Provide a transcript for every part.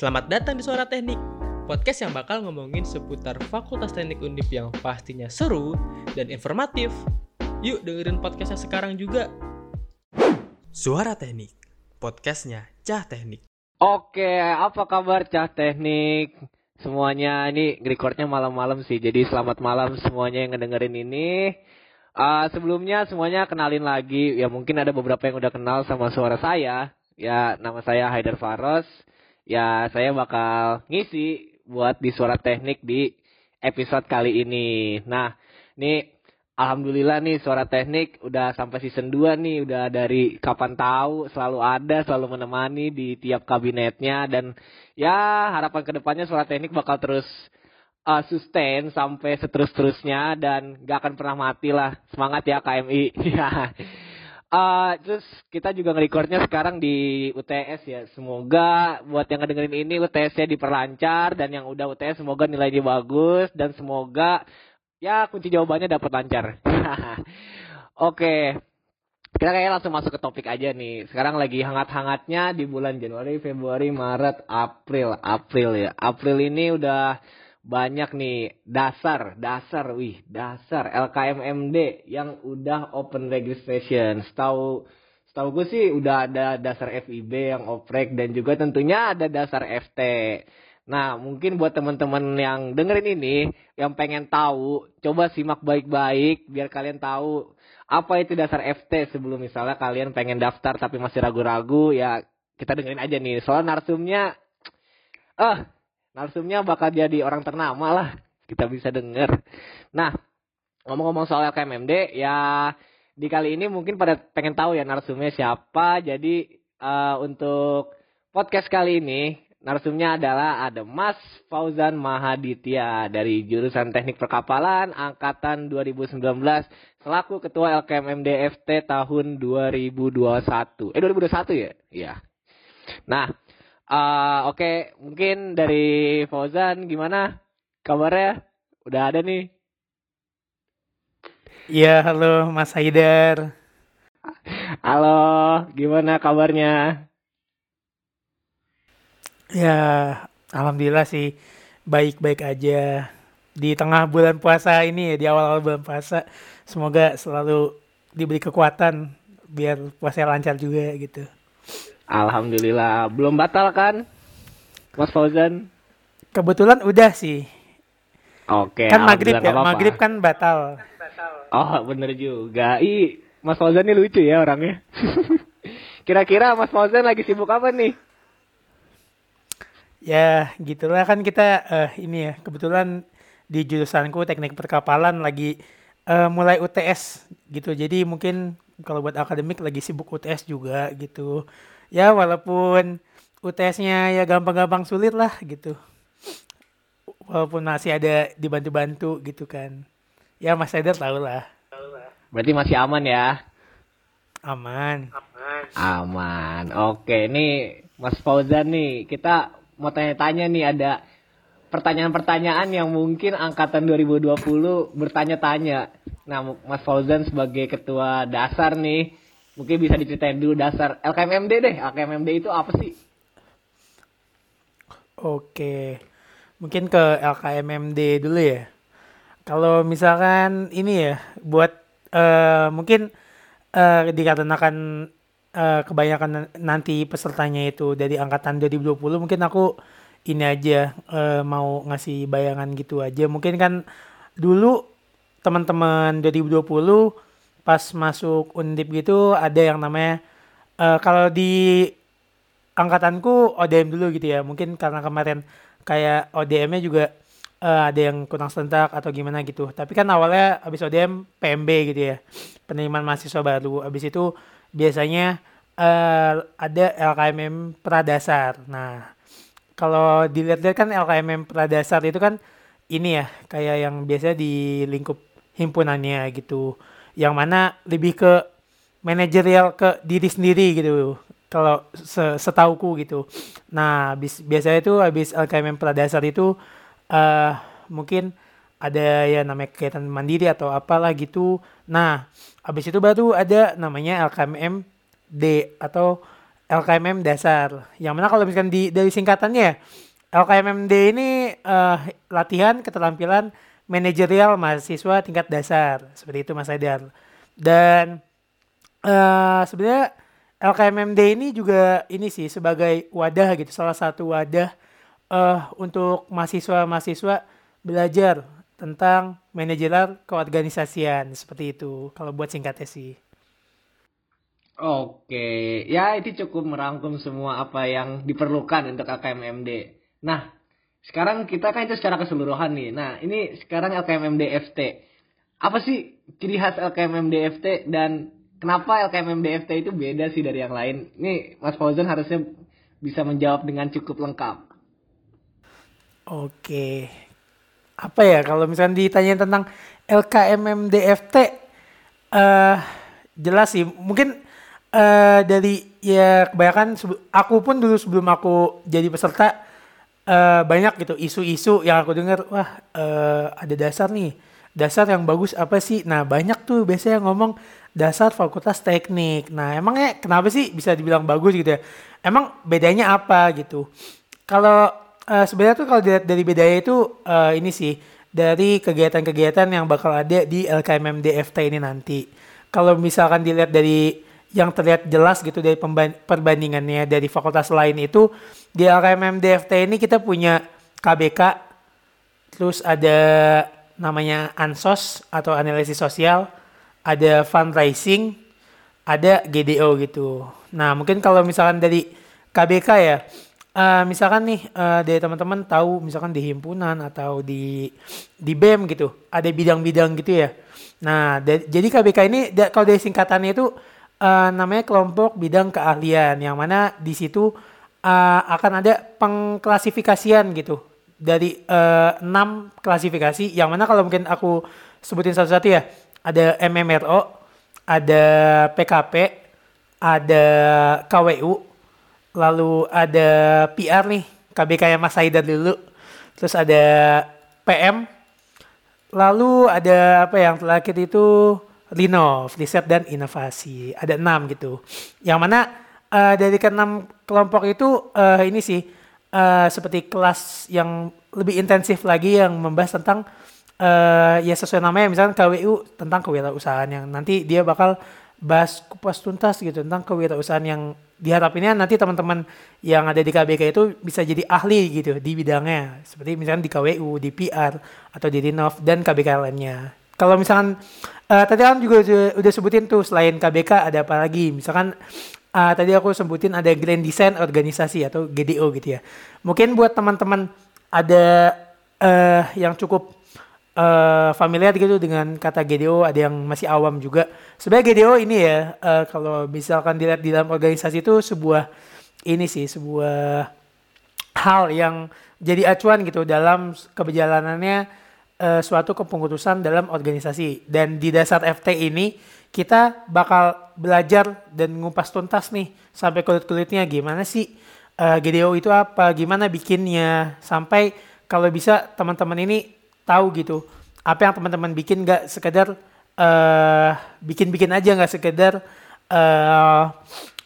Selamat datang di Suara Teknik, podcast yang bakal ngomongin seputar Fakultas Teknik Undip yang pastinya seru dan informatif. Yuk dengerin podcastnya sekarang juga. Suara Teknik, podcastnya Cah Teknik. Oke, apa kabar Cah Teknik? Semuanya ini recordnya malam-malam sih, jadi selamat malam semuanya yang ngedengerin ini. Uh, sebelumnya semuanya kenalin lagi, ya mungkin ada beberapa yang udah kenal sama suara saya. Ya, nama saya Haider Faros. Ya, saya bakal ngisi buat di suara teknik di episode kali ini. Nah, ini Alhamdulillah nih suara teknik udah sampai season 2 nih, udah dari kapan tahu selalu ada, selalu menemani di tiap kabinetnya dan ya harapan ke depannya suara teknik bakal terus uh, sustain sampai seterus-terusnya dan gak akan pernah mati lah. Semangat ya KMI. Uh, terus kita juga nge-recordnya sekarang di UTS ya. Semoga buat yang ngedengerin ini UTS-nya diperlancar dan yang udah UTS semoga nilainya bagus dan semoga ya kunci jawabannya dapat lancar. Oke. Okay. Kita kayak langsung masuk ke topik aja nih. Sekarang lagi hangat-hangatnya di bulan Januari, Februari, Maret, April. April ya. April ini udah banyak nih dasar, dasar, wih, dasar LKMMD yang udah open registration. Setahu setahu gue sih udah ada dasar FIB yang oprek dan juga tentunya ada dasar FT. Nah, mungkin buat teman-teman yang dengerin ini, yang pengen tahu, coba simak baik-baik biar kalian tahu apa itu dasar FT sebelum misalnya kalian pengen daftar tapi masih ragu-ragu, ya kita dengerin aja nih. Soal narsumnya, ah, narsumnya bakal jadi orang ternama lah. Kita bisa denger. Nah, ngomong-ngomong soal LKMMD, ya di kali ini mungkin pada pengen tahu ya narsumnya siapa. Jadi uh, untuk podcast kali ini, narsumnya adalah ada Mas Fauzan Mahaditya dari jurusan Teknik Perkapalan angkatan 2019 selaku Ketua LKMMD FT tahun 2021. Eh 2021 ya? Iya. Nah, Uh, Oke, okay. mungkin dari Fauzan gimana kabarnya? Udah ada nih. Iya, halo Mas Haidar. Halo, gimana kabarnya? Ya, alhamdulillah sih baik-baik aja. Di tengah bulan puasa ini ya, di awal-awal bulan puasa, semoga selalu diberi kekuatan biar puasa lancar juga gitu. Alhamdulillah. Belum batal kan? Mas Fauzan? Kebetulan udah sih. Oke. Kan maghrib ya, apa -apa. maghrib kan batal. Oh bener juga. Ih, Mas Fauzan ini lucu ya orangnya. Kira-kira Mas Fauzan lagi sibuk apa nih? Ya, gitulah kan kita uh, ini ya, kebetulan di jurusanku teknik perkapalan lagi uh, mulai UTS gitu. Jadi mungkin kalau buat akademik lagi sibuk UTS juga gitu ya walaupun UTS-nya ya gampang-gampang sulit lah gitu. Walaupun masih ada dibantu-bantu gitu kan. Ya Mas Eder tahu lah. Berarti masih aman ya? Aman. Aman. Aman. Oke, nih Mas Fauzan nih, kita mau tanya-tanya nih ada pertanyaan-pertanyaan yang mungkin angkatan 2020 bertanya-tanya. Nah, Mas Fauzan sebagai ketua dasar nih, Mungkin bisa diceritain dulu dasar LKMMD deh. LKMMD itu apa sih? Oke. Mungkin ke LKMMD dulu ya. Kalau misalkan ini ya buat uh, mungkin uh, dikarenakan uh, kebanyakan nanti pesertanya itu dari angkatan 2020 mungkin aku ini aja uh, mau ngasih bayangan gitu aja. Mungkin kan dulu teman-teman 2020 pas masuk undip gitu ada yang namanya uh, kalau di angkatanku ODM dulu gitu ya. Mungkin karena kemarin kayak ODM-nya juga uh, ada yang kurang serentak atau gimana gitu. Tapi kan awalnya abis ODM PMB gitu ya penerimaan mahasiswa baru. Abis itu biasanya uh, ada LKMM pradasar. Nah kalau dilihat-lihat kan LKMM pradasar itu kan ini ya kayak yang biasa di lingkup himpunannya gitu yang mana lebih ke manajerial ke diri sendiri gitu kalau se setauku gitu nah bis, biasanya itu habis LKMM Pradasar itu uh, mungkin ada ya namanya kegiatan mandiri atau apalah gitu nah habis itu baru ada namanya LKMM D atau LKMM dasar. Yang mana kalau misalkan di dari singkatannya LKMMD ini uh, latihan keterampilan manajerial mahasiswa tingkat dasar seperti itu Mas Aidar. Dan uh, sebenarnya LKMMD ini juga ini sih sebagai wadah gitu salah satu wadah uh, untuk mahasiswa-mahasiswa belajar tentang manajerial keorganisasian seperti itu kalau buat singkatnya sih. Oke, ya itu cukup merangkum semua apa yang diperlukan untuk LKMMD. Nah, sekarang kita kan itu secara keseluruhan nih. Nah, ini sekarang LKMMD FT. Apa sih ciri khas LKMMD FT dan kenapa LKMMD FT itu beda sih dari yang lain? Ini Mas Fauzan harusnya bisa menjawab dengan cukup lengkap. Oke. Apa ya kalau misalnya ditanya tentang LKMMD FT uh, jelas sih mungkin uh, dari ya kebanyakan aku pun dulu sebelum aku jadi peserta uh, banyak gitu isu-isu yang aku dengar wah uh, ada dasar nih. Dasar yang bagus apa sih? Nah banyak tuh biasanya ngomong dasar fakultas teknik. Nah emangnya kenapa sih bisa dibilang bagus gitu ya? Emang bedanya apa gitu? Kalau uh, sebenarnya tuh kalau dilihat dari bedanya itu uh, ini sih dari kegiatan-kegiatan yang bakal ada di LKMM DFT ini nanti. Kalau misalkan dilihat dari yang terlihat jelas gitu dari perbandingannya dari fakultas lain itu di LKMM DFT ini kita punya KBK terus ada namanya ansos atau analisis sosial ada fundraising ada GDO gitu. Nah mungkin kalau misalkan dari KBK ya uh, misalkan nih uh, dari teman-teman tahu misalkan di himpunan atau di di BEM gitu ada bidang-bidang gitu ya. Nah jadi KBK ini kalau dari singkatannya itu uh, namanya kelompok bidang keahlian yang mana di situ uh, akan ada pengklasifikasian gitu. Dari uh, enam klasifikasi yang mana kalau mungkin aku sebutin satu-satu ya ada MMRO, ada PKP, ada KWU, lalu ada PR nih KBK yang Mas Haidar dulu, terus ada PM, lalu ada apa yang terakhir itu Linov, riset dan inovasi. Ada enam gitu. Yang mana uh, dari keenam kelompok itu uh, ini sih uh, seperti kelas yang lebih intensif lagi yang membahas tentang uh, ya sesuai namanya misalnya KWU tentang kewirausahaan yang nanti dia bakal bahas kupas tuntas gitu tentang kewirausahaan yang diharapinnya nanti teman-teman yang ada di KBK itu bisa jadi ahli gitu di bidangnya seperti misalnya di KWU, di PR atau di Rinov dan KBK lainnya. Kalau misalkan uh, tadi kan juga udah sebutin tuh selain KBK ada apa lagi? Misalkan uh, tadi aku sebutin ada Grand Design Organisasi atau GDO gitu ya. Mungkin buat teman-teman ada uh, yang cukup uh, familiar gitu dengan kata GDO, ada yang masih awam juga. Sebenarnya GDO ini ya uh, kalau misalkan dilihat di dalam organisasi itu sebuah ini sih sebuah hal yang jadi acuan gitu dalam keberjalanannya uh, suatu kepengurusan dalam organisasi. Dan di dasar FT ini kita bakal belajar dan ngupas tuntas nih sampai kulit-kulitnya. Gimana sih uh, eh, GDO itu apa, gimana bikinnya? Sampai kalau bisa teman-teman ini tahu gitu apa yang teman-teman bikin gak sekedar uh, bikin-bikin aja nggak sekedar uh,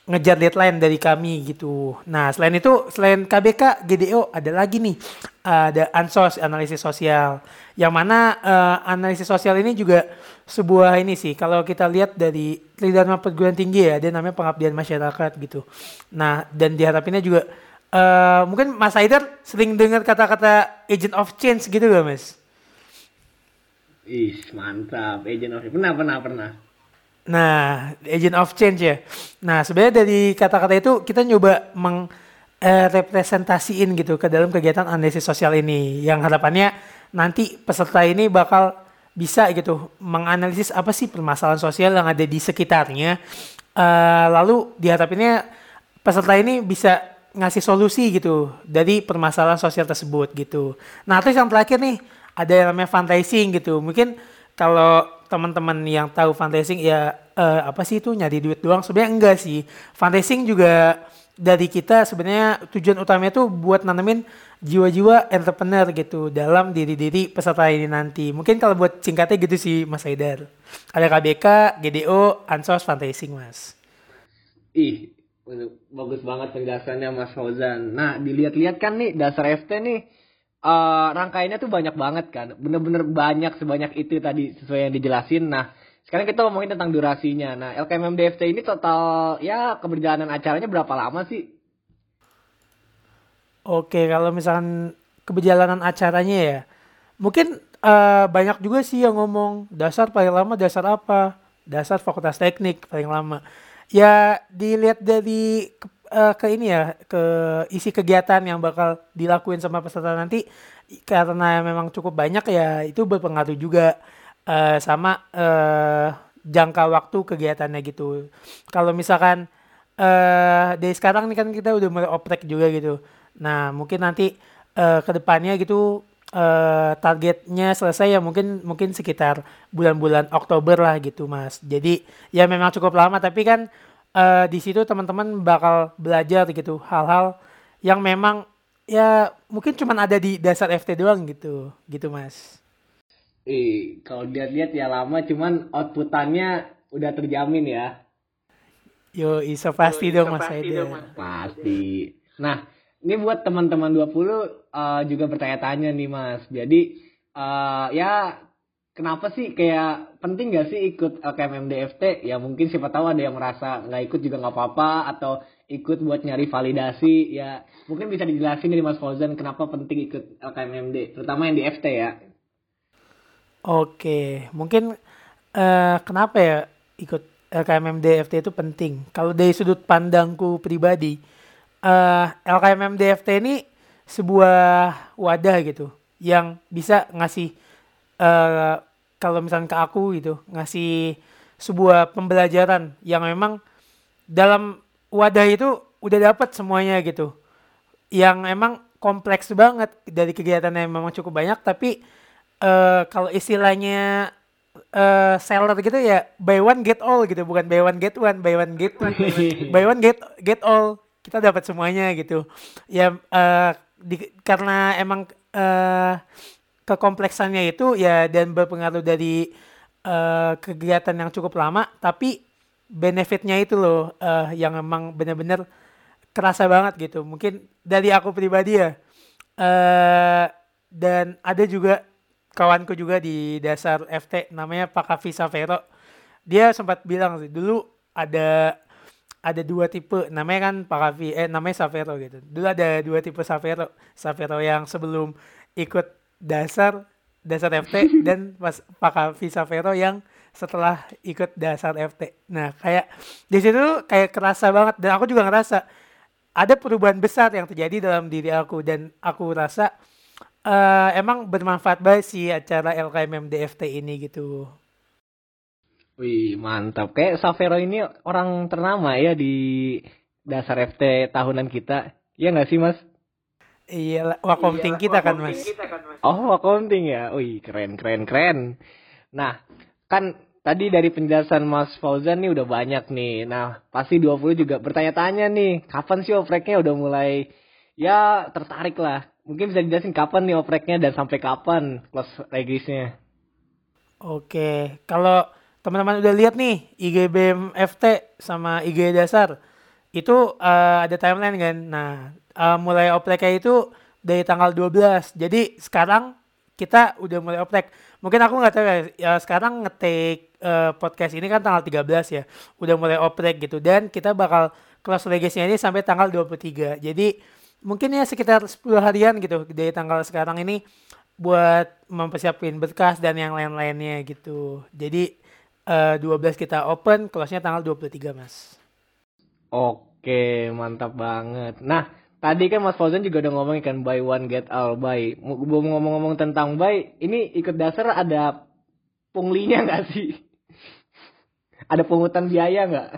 ngejar deadline dari kami gitu. Nah selain itu selain KBK GDO ada lagi nih ada ansos analisis sosial yang mana uh, analisis sosial ini juga sebuah ini sih kalau kita lihat dari Tridharma perguruan tinggi ya ada namanya pengabdian masyarakat gitu. Nah dan diharapinnya juga uh, mungkin Mas Haidar sering dengar kata-kata agent of change gitu gak Mas? Ih mantap agent of pernah pernah pernah. Nah, agent of change ya. Nah, sebenarnya dari kata-kata itu kita nyoba mengrepresentasiin eh, gitu ke dalam kegiatan analisis sosial ini. Yang harapannya nanti peserta ini bakal bisa gitu menganalisis apa sih permasalahan sosial yang ada di sekitarnya. Uh, lalu diharapinnya peserta ini bisa ngasih solusi gitu dari permasalahan sosial tersebut gitu. Nah, terus yang terakhir nih ada yang namanya fundraising gitu. Mungkin kalau teman-teman yang tahu fundraising ya uh, apa sih itu nyari duit doang sebenarnya enggak sih fundraising juga dari kita sebenarnya tujuan utamanya tuh buat nanemin jiwa-jiwa entrepreneur gitu dalam diri-diri peserta ini nanti. Mungkin kalau buat singkatnya gitu sih Mas Haidar. Ada KBK, GDO, Ansos, fundraising Mas. Ih, Bagus banget penjelasannya Mas Fauzan. Nah, dilihat-lihat kan nih dasar FT nih uh, rangkaiannya tuh banyak banget kan. Bener-bener banyak sebanyak itu tadi sesuai yang dijelasin. Nah, sekarang kita ngomongin tentang durasinya. Nah, LKMM DFT ini total ya keberjalanan acaranya berapa lama sih? Oke, kalau misalkan keberjalanan acaranya ya, mungkin uh, banyak juga sih yang ngomong dasar paling lama dasar apa? Dasar fakultas teknik paling lama ya dilihat dari uh, ke ini ya ke isi kegiatan yang bakal dilakuin sama peserta nanti karena memang cukup banyak ya itu berpengaruh juga uh, sama uh, jangka waktu kegiatannya gitu. Kalau misalkan uh, dari sekarang nih kan kita udah mulai oprek juga gitu. Nah mungkin nanti uh, ke depannya gitu uh, targetnya selesai ya mungkin mungkin sekitar bulan-bulan Oktober lah gitu mas. Jadi ya memang cukup lama tapi kan uh, di situ teman-teman bakal belajar gitu hal-hal yang memang ya mungkin cuma ada di dasar FT doang gitu gitu mas Ih, kalau lihat-lihat ya lama cuman outputannya udah terjamin ya. Yo, iso pasti Yo, dong Mas Aida. Pasti. Nah, ini buat teman-teman 20 uh, eh, juga bertanya-tanya nih Mas. Jadi uh, ya kenapa sih kayak penting gak sih ikut LKMM DFT? Ya mungkin siapa tahu ada yang merasa nggak ikut juga nggak apa-apa atau ikut buat nyari validasi ya mungkin bisa dijelasin dari Mas Fauzan kenapa penting ikut LKMMD terutama yang di FT ya. Oke, mungkin uh, kenapa ya ikut LKMM DFT itu penting? Kalau dari sudut pandangku pribadi, uh, LKMM DFT ini sebuah wadah gitu yang bisa ngasih uh, kalau misalnya ke aku gitu ngasih sebuah pembelajaran yang memang dalam wadah itu udah dapat semuanya gitu. Yang emang kompleks banget dari kegiatannya yang memang cukup banyak tapi uh, kalau istilahnya uh, seller gitu ya buy one get all gitu. Bukan buy one get one buy one get one. Buy one get get all kita dapat semuanya gitu. Ya uh, di, karena emang uh, kekompleksannya itu ya dan berpengaruh dari uh, kegiatan yang cukup lama tapi benefitnya itu loh uh, yang emang benar-benar kerasa banget gitu. Mungkin dari aku pribadi ya uh, dan ada juga kawanku juga di dasar FT namanya Pak Kavi Savero. Dia sempat bilang sih dulu ada ada dua tipe namanya kan Pak Kavi eh namanya Savero gitu. Dulu ada dua tipe Savero Savero yang sebelum ikut dasar dasar FT dan pas Pak Visa Vero yang setelah ikut dasar FT. Nah, kayak di situ kayak kerasa banget dan aku juga ngerasa ada perubahan besar yang terjadi dalam diri aku dan aku rasa uh, emang bermanfaat banget sih acara LKMM DFT ini gitu. Wih, mantap. Kayak Savero ini orang ternama ya di dasar FT tahunan kita. Iya nggak sih, Mas? Iya, wakomting kita kan mas. Kita kan, mas. Oh, wakomting ya. Wih, keren, keren, keren. Nah, kan tadi dari penjelasan Mas Fauzan nih udah banyak nih. Nah, pasti 20 juga bertanya-tanya nih, kapan sih opreknya udah mulai ya tertarik lah. Mungkin bisa dijelasin kapan nih opreknya dan sampai kapan kelas regisnya. Oke, kalau teman-teman udah lihat nih IG FT sama IG dasar itu uh, ada timeline kan. Nah, uh, mulai opleknya itu dari tanggal 12. Jadi sekarang kita udah mulai oprek. Mungkin aku nggak tahu ya, ya sekarang ngetik uh, podcast ini kan tanggal 13 ya. Udah mulai oprek gitu dan kita bakal kelas legacy ini sampai tanggal 23. Jadi mungkin ya sekitar 10 harian gitu dari tanggal sekarang ini buat mempersiapin berkas dan yang lain-lainnya gitu. Jadi uh, 12 kita open, kelasnya tanggal 23, Mas. Oke, mantap banget. Nah, Tadi kan Mas Fauzan juga udah ngomong kan buy one get all buy. Belum ngomong-ngomong tentang buy, ini ikut dasar ada punglinya nggak sih? ada pungutan biaya nggak?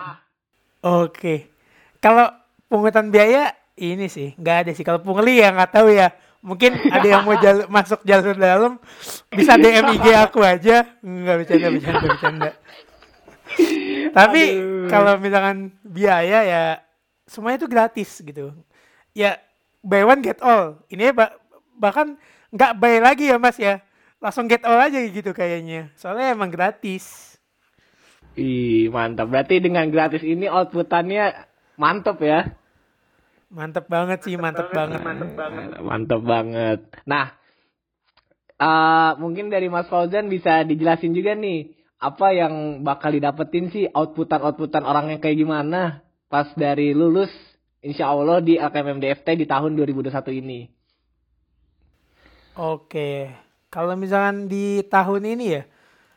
Oke, kalau pungutan biaya ini sih nggak ada sih. Kalau pungli ya nggak tahu ya. Mungkin ada yang mau jal masuk jalur dalam bisa DM IG aku aja. Nggak bercanda bercanda bercanda. Tapi kalau misalkan biaya ya semuanya itu gratis gitu ya buy one get all. Ini bah bahkan nggak buy lagi ya mas ya, langsung get all aja gitu kayaknya. Soalnya emang gratis. Ih mantap. Berarti dengan gratis ini outputannya Mantep ya. Mantep banget sih, mantep, banget. Mantep banget. Banget. Nah, uh, mungkin dari Mas Fauzan bisa dijelasin juga nih apa yang bakal didapetin sih outputan-outputan orangnya kayak gimana pas dari lulus insya Allah di LKMMDFT di tahun 2021 ini. Oke, kalau misalkan di tahun ini ya,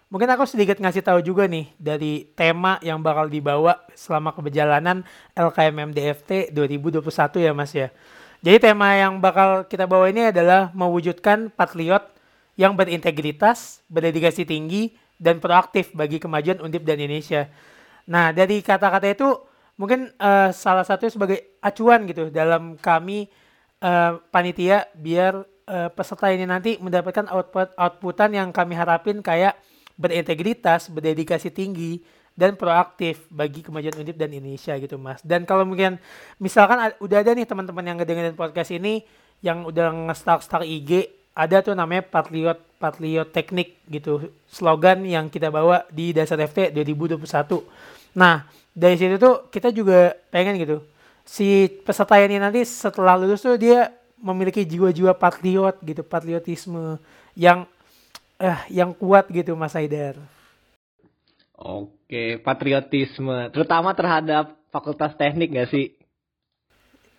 mungkin aku sedikit ngasih tahu juga nih dari tema yang bakal dibawa selama keberjalanan LKMMDFT 2021 ya Mas ya. Jadi tema yang bakal kita bawa ini adalah mewujudkan patriot yang berintegritas, berdedikasi tinggi, dan proaktif bagi kemajuan Undip dan Indonesia. Nah, dari kata-kata itu mungkin uh, salah satu sebagai acuan gitu dalam kami uh, panitia biar uh, peserta ini nanti mendapatkan output outputan yang kami harapin kayak berintegritas, berdedikasi tinggi dan proaktif bagi kemajuan Undip dan Indonesia gitu Mas. Dan kalau mungkin misalkan udah ada nih teman-teman yang ngedengerin podcast ini yang udah nge-start-start IG, ada tuh namanya Patriot Patriot Teknik gitu, slogan yang kita bawa di dasar FT 2021. Nah, dari situ tuh kita juga pengen gitu si peserta ini nanti setelah lulus tuh dia memiliki jiwa-jiwa patriot gitu patriotisme yang eh yang kuat gitu Mas Haidar. Oke, patriotisme terutama terhadap Fakultas Teknik gak sih?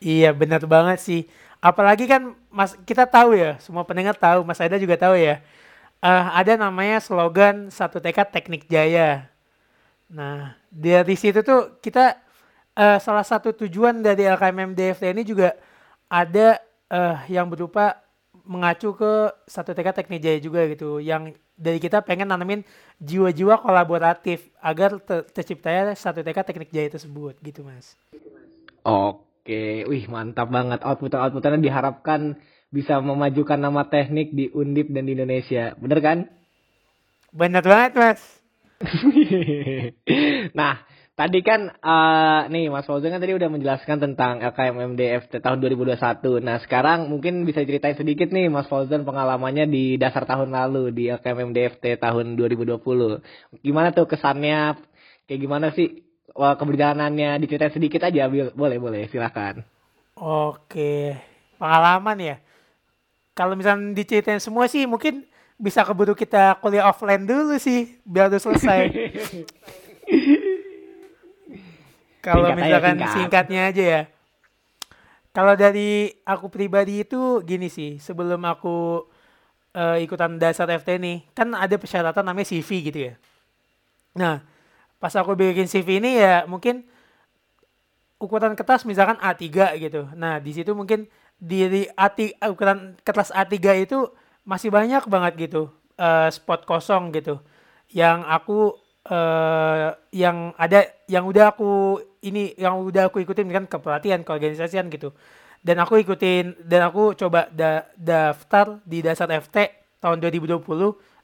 Iya, benar banget sih. Apalagi kan Mas kita tahu ya, semua pendengar tahu, Mas Haidar juga tahu ya. Uh, ada namanya slogan satu tekad teknik jaya. Nah, dari situ tuh kita uh, salah satu tujuan dari LKMM DFT ini juga ada uh, yang berupa mengacu ke satu TK Teknik Jaya juga gitu yang dari kita pengen nanamin jiwa-jiwa kolaboratif agar ter terciptanya satu TK Teknik Jaya tersebut gitu mas. Oke, wih mantap banget output-outputannya diharapkan bisa memajukan nama teknik di Undip dan di Indonesia, bener kan? Bener banget mas. nah, tadi kan uh, nih Mas Fauzan kan tadi udah menjelaskan tentang LKMMDF tahun 2021. Nah, sekarang mungkin bisa ceritain sedikit nih Mas Fauzan pengalamannya di dasar tahun lalu di LKMMDFT tahun 2020. Gimana tuh kesannya? Kayak gimana sih Wah, keberjalanannya diceritain sedikit aja boleh boleh silakan. Oke, pengalaman ya. Kalau misalnya diceritain semua sih mungkin bisa keburu kita kuliah offline dulu sih biar udah selesai. Kalau misalkan singkat. singkatnya aja ya. Kalau dari aku pribadi itu gini sih, sebelum aku uh, ikutan dasar FT nih, kan ada persyaratan namanya CV gitu ya. Nah, pas aku bikin CV ini ya mungkin ukuran kertas misalkan A3 gitu. Nah, di situ mungkin di, A3 ukuran kertas A3 itu masih banyak banget gitu uh, spot kosong gitu. Yang aku uh, yang ada yang udah aku ini yang udah aku ikutin kan kepelatihan keorganisasian gitu. Dan aku ikutin dan aku coba da, daftar di dasar FT tahun 2020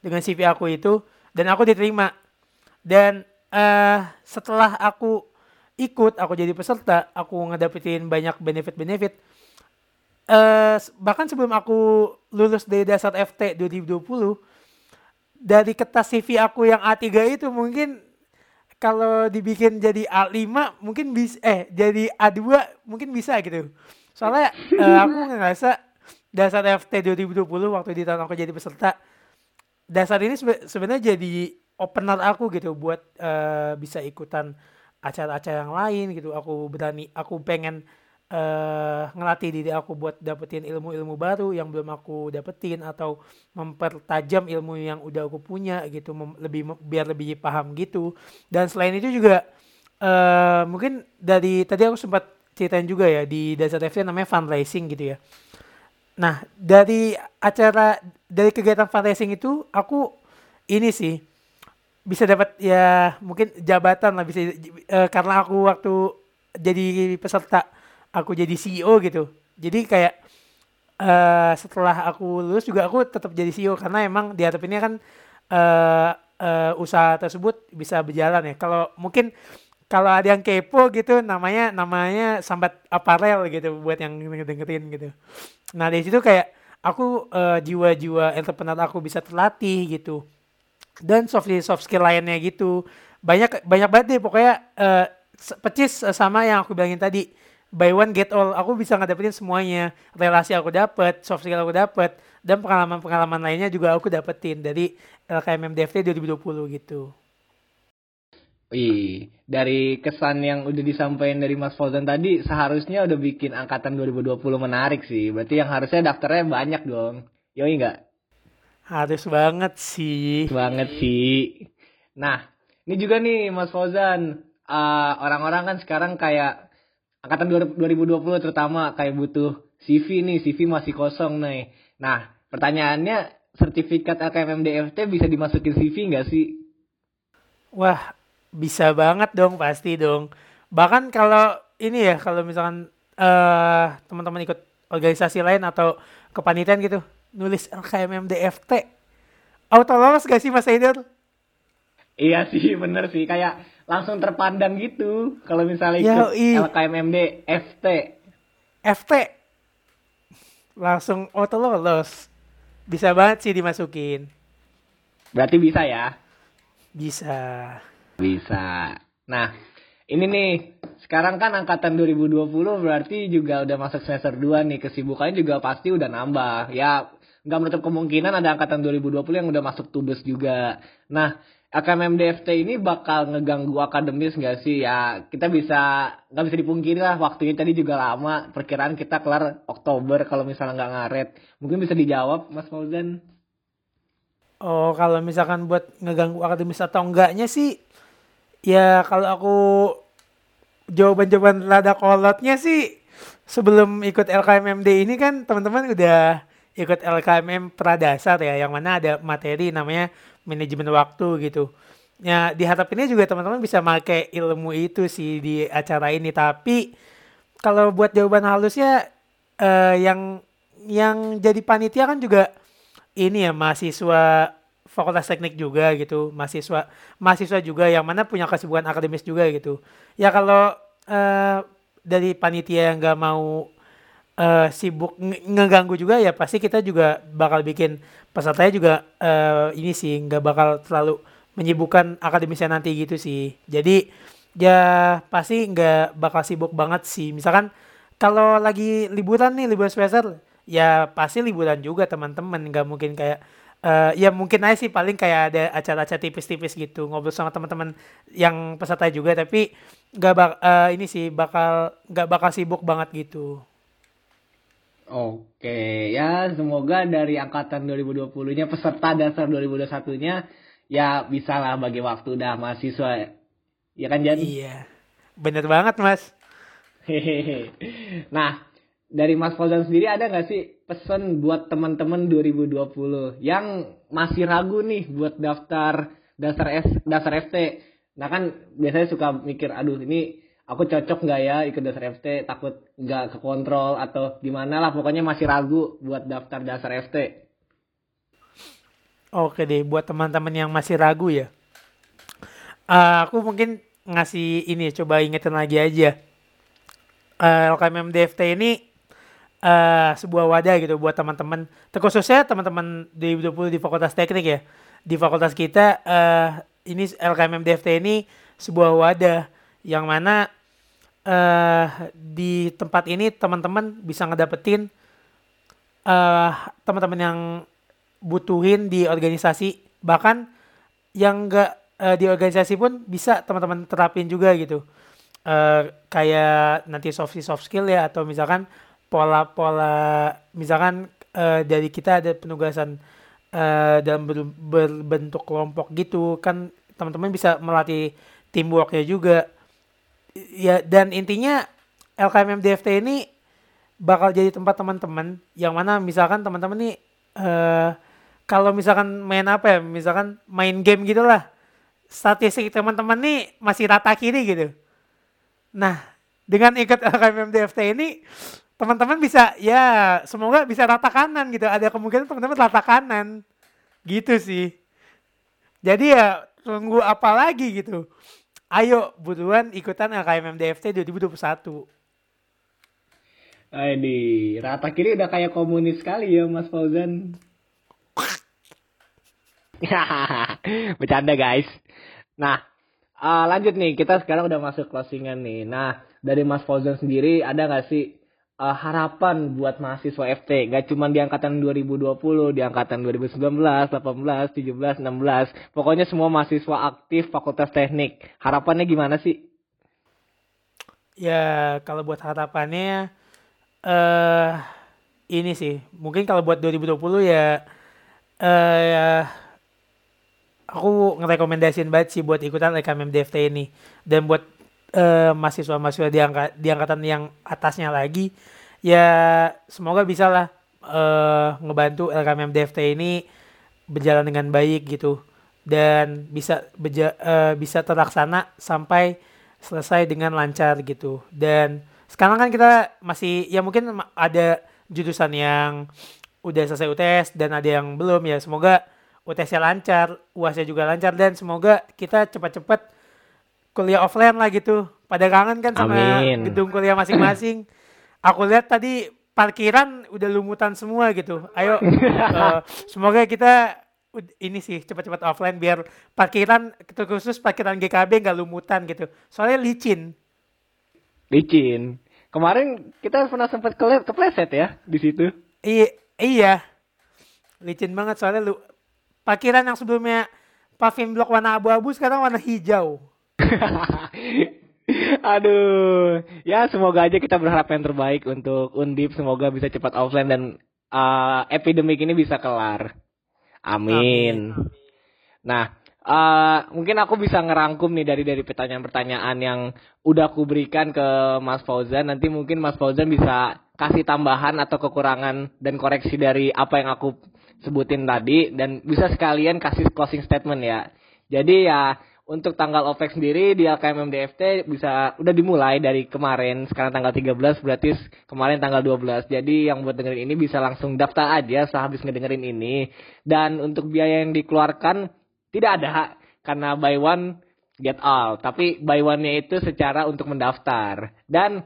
dengan CV aku itu dan aku diterima. Dan uh, setelah aku ikut aku jadi peserta aku ngedapetin banyak benefit-benefit uh, bahkan sebelum aku lulus dari dasar FT 2020 dari kertas CV aku yang A3 itu mungkin kalau dibikin jadi A5 mungkin bisa eh jadi A2 mungkin bisa gitu. Soalnya uh, aku ngerasa dasar FT 2020 waktu di tahun aku jadi peserta dasar ini sebenarnya jadi opener aku gitu buat uh, bisa ikutan acara-acara yang lain gitu. Aku berani aku pengen uh, ngelatih diri aku buat dapetin ilmu-ilmu baru yang belum aku dapetin atau mempertajam ilmu yang udah aku punya gitu lebih biar lebih paham gitu. Dan selain itu juga uh, mungkin dari tadi aku sempat ceritain juga ya di dasar FC namanya fundraising gitu ya. Nah dari acara dari kegiatan fundraising itu aku ini sih bisa dapat ya mungkin jabatan lah bisa uh, karena aku waktu jadi peserta aku jadi CEO gitu. Jadi kayak uh, setelah aku lulus juga aku tetap jadi CEO karena emang di ini kan uh, uh, usaha tersebut bisa berjalan ya. Kalau mungkin kalau ada yang kepo gitu namanya namanya sambat aparel gitu buat yang dengerin gitu. Nah di situ kayak aku uh, jiwa-jiwa entrepreneur aku bisa terlatih gitu. Dan soft soft skill lainnya gitu. Banyak banyak banget deh pokoknya uh, S- Percis eh, sama yang aku bilangin tadi. Buy one get all. Aku bisa ngedapetin semuanya. Relasi aku dapet, soft skill aku dapet, dan pengalaman-pengalaman lainnya juga aku dapetin dari LKMM DFT 2020 gitu. Wih, dari kesan yang udah disampaikan dari Mas Fauzan tadi, seharusnya udah bikin angkatan 2020 menarik sih. Berarti yang harusnya daftarnya banyak dong. Yoi nggak? Harus banget sih. Banget sih. Nah, ini juga nih Mas Fauzan. eh, orang-orang kan sekarang kayak angkatan 2020 terutama kayak butuh CV nih, CV masih kosong nih. Nah, pertanyaannya sertifikat LKMM DFT bisa dimasukin CV nggak sih? Wah, bisa banget dong pasti dong. Bahkan kalau ini ya, kalau misalkan eh teman-teman ikut organisasi lain atau kepanitiaan gitu, nulis LKMM DFT, auto lolos gak sih Mas Aider? Iya sih, bener sih. Kayak langsung terpandang gitu. Kalau misalnya ikut Yoi. LKMMD FT. FT langsung auto lolos. Bisa banget sih dimasukin. Berarti bisa ya? Bisa. Bisa. Nah, ini nih. Sekarang kan angkatan 2020 berarti juga udah masuk semester 2 nih. Kesibukannya juga pasti udah nambah. Ya, nggak menutup kemungkinan ada angkatan 2020 yang udah masuk tubes juga. Nah, LKMM DFT ini bakal ngeganggu akademis nggak sih? Ya, kita bisa, nggak bisa dipungkiri lah. Waktunya tadi juga lama. Perkiraan kita kelar Oktober kalau misalnya nggak ngaret. Mungkin bisa dijawab, Mas Fauzan. Oh, kalau misalkan buat ngeganggu akademis atau enggaknya sih, ya kalau aku jawaban-jawaban rada kolotnya sih, sebelum ikut LKMMD ini kan teman-teman udah ikut LKMM Pradasar ya, yang mana ada materi namanya manajemen waktu gitu. Ya, diharapinnya juga teman-teman bisa pakai ilmu itu sih di acara ini. Tapi kalau buat jawaban halusnya, eh, yang yang jadi panitia kan juga ini ya mahasiswa fakultas teknik juga gitu mahasiswa mahasiswa juga yang mana punya kesibukan akademis juga gitu ya kalau eh, dari panitia yang nggak mau eh, sibuk nge- ngeganggu juga ya pasti kita juga bakal bikin pesertanya juga eh, ini sih nggak bakal terlalu menyibukkan akademisnya nanti gitu sih. Jadi ya pasti nggak bakal sibuk banget sih. Misalkan kalau lagi liburan nih liburan semester ya pasti liburan juga teman-teman. Nggak mungkin kayak eh, ya mungkin aja sih paling kayak ada acara-acara tipis-tipis gitu ngobrol sama teman-teman yang peserta juga. Tapi nggak bak eh, ini sih bakal nggak bakal sibuk banget gitu Oke, ya semoga dari angkatan 2020-nya peserta dasar 2021-nya ya bisa lah bagi waktu dah mahasiswa. Ya kan Jan? iya bener banget mas Hehehe. Nah, dari Mas Fauzan sendiri ada nggak sih pesan buat teman-teman 2020 yang masih ragu nih buat daftar dasar S, dasar FT? Nah kan biasanya suka mikir, aduh ini aku cocok nggak ya ikut dasar FT? Takut nggak kekontrol atau gimana lah? Pokoknya masih ragu buat daftar dasar FT. Oke deh, buat teman-teman yang masih ragu ya. Eh, aku mungkin ngasih ini coba ingetin lagi aja. Eh, LKMM DFT ini eh sebuah wadah gitu buat teman-teman, terkhususnya teman-teman di 20 di Fakultas Teknik ya. Di fakultas kita eh ini LKMM DFT ini sebuah wadah yang mana eh di tempat ini teman-teman bisa ngedapetin eh teman-teman yang butuhin di organisasi. Bahkan yang enggak eh, di organisasi pun bisa teman-teman terapin juga gitu. Eh kayak nanti soft soft skill ya atau misalkan pola-pola misalkan eh, dari kita ada penugasan eh, dalam ber- berbentuk kelompok gitu. Kan teman-teman bisa melatih teamworknya juga ya dan intinya LKMM DFT ini bakal jadi tempat teman-teman yang mana misalkan teman-teman nih eh kalau misalkan main apa ya misalkan main game gitulah statistik teman-teman nih masih rata kiri gitu. Nah dengan ikut LKMM DFT ini teman-teman bisa ya semoga bisa rata kanan gitu. Ada kemungkinan teman-teman rata kanan. Gitu sih. Jadi ya tunggu apa lagi gitu ayo buruan ikutan LKMM DFT 2021 Ini rata kiri udah kayak komunis sekali ya Mas Fauzan. Bercanda guys. Nah, uh, lanjut nih, kita sekarang udah masuk closingan nih. Nah, dari Mas Fauzan sendiri ada nggak sih uh, harapan buat mahasiswa FT? Gak cuma di angkatan 2020, di angkatan 2019, 18, 17, 16. Pokoknya semua mahasiswa aktif Fakultas Teknik. Harapannya gimana sih? Ya, kalau buat harapannya uh, ini sih. Mungkin kalau buat 2020 ya uh, ya aku ngerekomendasiin banget sih buat ikutan LKMM DFT ini dan buat uh, mahasiswa-mahasiswa di, angka, di angkatan yang atasnya lagi ya semoga bisa lah uh, ngebantu LKMM DFT ini berjalan dengan baik gitu. Dan bisa beja, uh, bisa terlaksana sampai selesai dengan lancar gitu. Dan sekarang kan kita masih ya mungkin ada jurusan yang udah selesai UTS dan ada yang belum ya semoga UTS-nya lancar, UASnya juga lancar dan semoga kita cepat-cepat kuliah offline lah gitu. Pada kangen kan sama Amin. gedung kuliah masing-masing. Aku lihat tadi parkiran udah lumutan semua gitu. Ayo uh, semoga kita ini sih cepat-cepat offline biar parkiran khusus parkiran GKB nggak lumutan gitu. Soalnya licin. Licin. Kemarin kita pernah sempat kepleset ya di situ. Iya, iya. Licin banget soalnya lu Parkiran yang sebelumnya paving block warna abu-abu sekarang warna hijau. Aduh, ya semoga aja kita berharap yang terbaik untuk Undip. Semoga bisa cepat offline dan uh, epidemik ini bisa kelar. Amin. Amin. Nah, uh, mungkin aku bisa ngerangkum nih dari dari pertanyaan-pertanyaan yang udah aku berikan ke Mas Fauzan. Nanti mungkin Mas Fauzan bisa kasih tambahan atau kekurangan dan koreksi dari apa yang aku sebutin tadi dan bisa sekalian kasih closing statement ya. Jadi ya untuk tanggal OPEC sendiri di LKMM DFT bisa udah dimulai dari kemarin. Sekarang tanggal 13 berarti kemarin tanggal 12 jadi yang buat dengerin ini bisa langsung daftar aja sehabis ngedengerin ini. Dan untuk biaya yang dikeluarkan tidak ada karena buy one get all. Tapi buy one-nya itu secara untuk mendaftar. Dan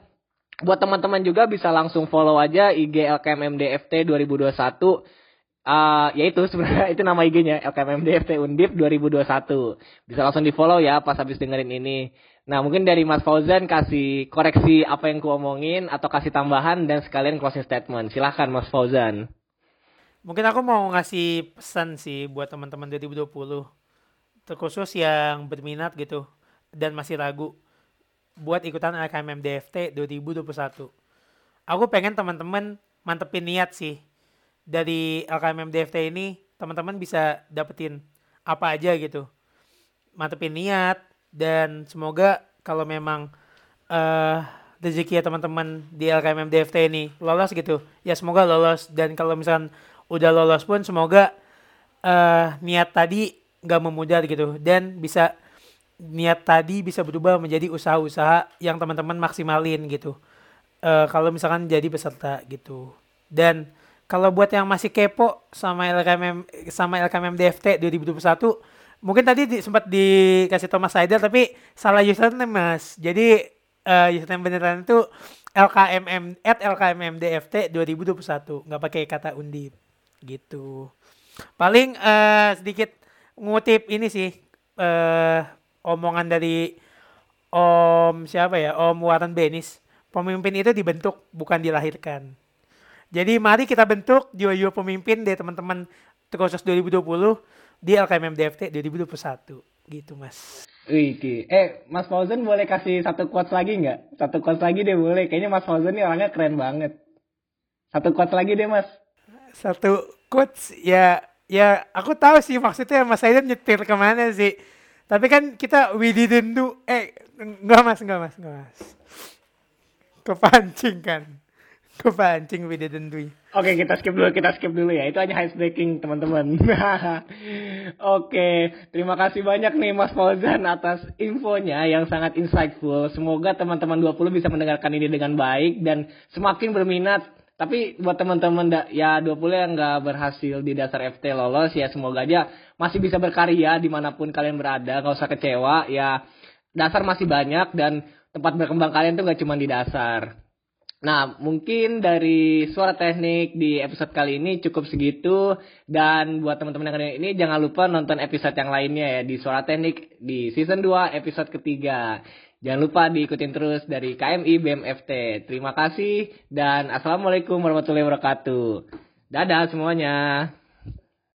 buat teman-teman juga bisa langsung follow aja IG LKMM DFT 2021 Uh, ya itu sebenarnya itu nama IG-nya LKMMDFT Undip 2021. Bisa langsung di follow ya pas habis dengerin ini. Nah mungkin dari Mas Fauzan kasih koreksi apa yang ku omongin atau kasih tambahan dan sekalian closing statement. Silahkan Mas Fauzan. Mungkin aku mau ngasih pesan sih buat teman-teman 2020. Terkhusus yang berminat gitu dan masih ragu buat ikutan LKMMDFT 2021. Aku pengen teman-teman mantepin niat sih dari LKMM DFT ini teman-teman bisa dapetin apa aja gitu. Mantepin niat dan semoga kalau memang uh, rezeki ya teman-teman di LKMM DFT ini lolos gitu ya semoga lolos. Dan kalau misalkan udah lolos pun semoga uh, niat tadi nggak memudar gitu. Dan bisa niat tadi bisa berubah menjadi usaha-usaha yang teman-teman maksimalin gitu. Uh, kalau misalkan jadi peserta gitu. Dan kalau buat yang masih kepo sama LKMM sama LKMM DFT 2021 mungkin tadi di, sempat dikasih Thomas Sider tapi salah username mas. Jadi uh, username beneran itu LKMM at LKMM DFT 2021 nggak pakai kata undip gitu. Paling uh, sedikit ngutip ini sih uh, omongan dari Om siapa ya? Om Warren Benis. Pemimpin itu dibentuk bukan dilahirkan jadi mari kita bentuk jiwa-jiwa pemimpin deh teman-teman Terkhusus 2020 di LKMM DFT 2021 gitu mas. Wih, eh Mas Fauzan boleh kasih satu quotes lagi nggak? Satu quotes lagi deh boleh. Kayaknya Mas Fauzan ini orangnya keren banget. Satu quotes lagi deh Mas. Satu quotes ya ya aku tahu sih maksudnya Mas Aidan nyetir ke mana sih. Tapi kan kita we didn't do eh enggak Mas enggak Mas enggak Mas. Kepancing kan. Kepancing we didn't do. Oke, kita skip dulu, kita skip dulu ya. Itu hanya high breaking, teman-teman. Oke, terima kasih banyak nih Mas Fauzan atas infonya yang sangat insightful. Semoga teman-teman 20 bisa mendengarkan ini dengan baik dan semakin berminat. Tapi buat teman-teman ya 20 yang nggak berhasil di dasar FT lolos ya semoga aja masih bisa berkarya di mana pun kalian berada. Gak usah kecewa ya dasar masih banyak dan tempat berkembang kalian tuh nggak cuma di dasar. Nah, mungkin dari suara teknik di episode kali ini cukup segitu. Dan buat teman-teman yang ini jangan lupa nonton episode yang lainnya ya di suara teknik di season 2 episode ketiga. Jangan lupa diikutin terus dari KMI BMFT. Terima kasih dan Assalamualaikum warahmatullahi wabarakatuh. Dadah semuanya.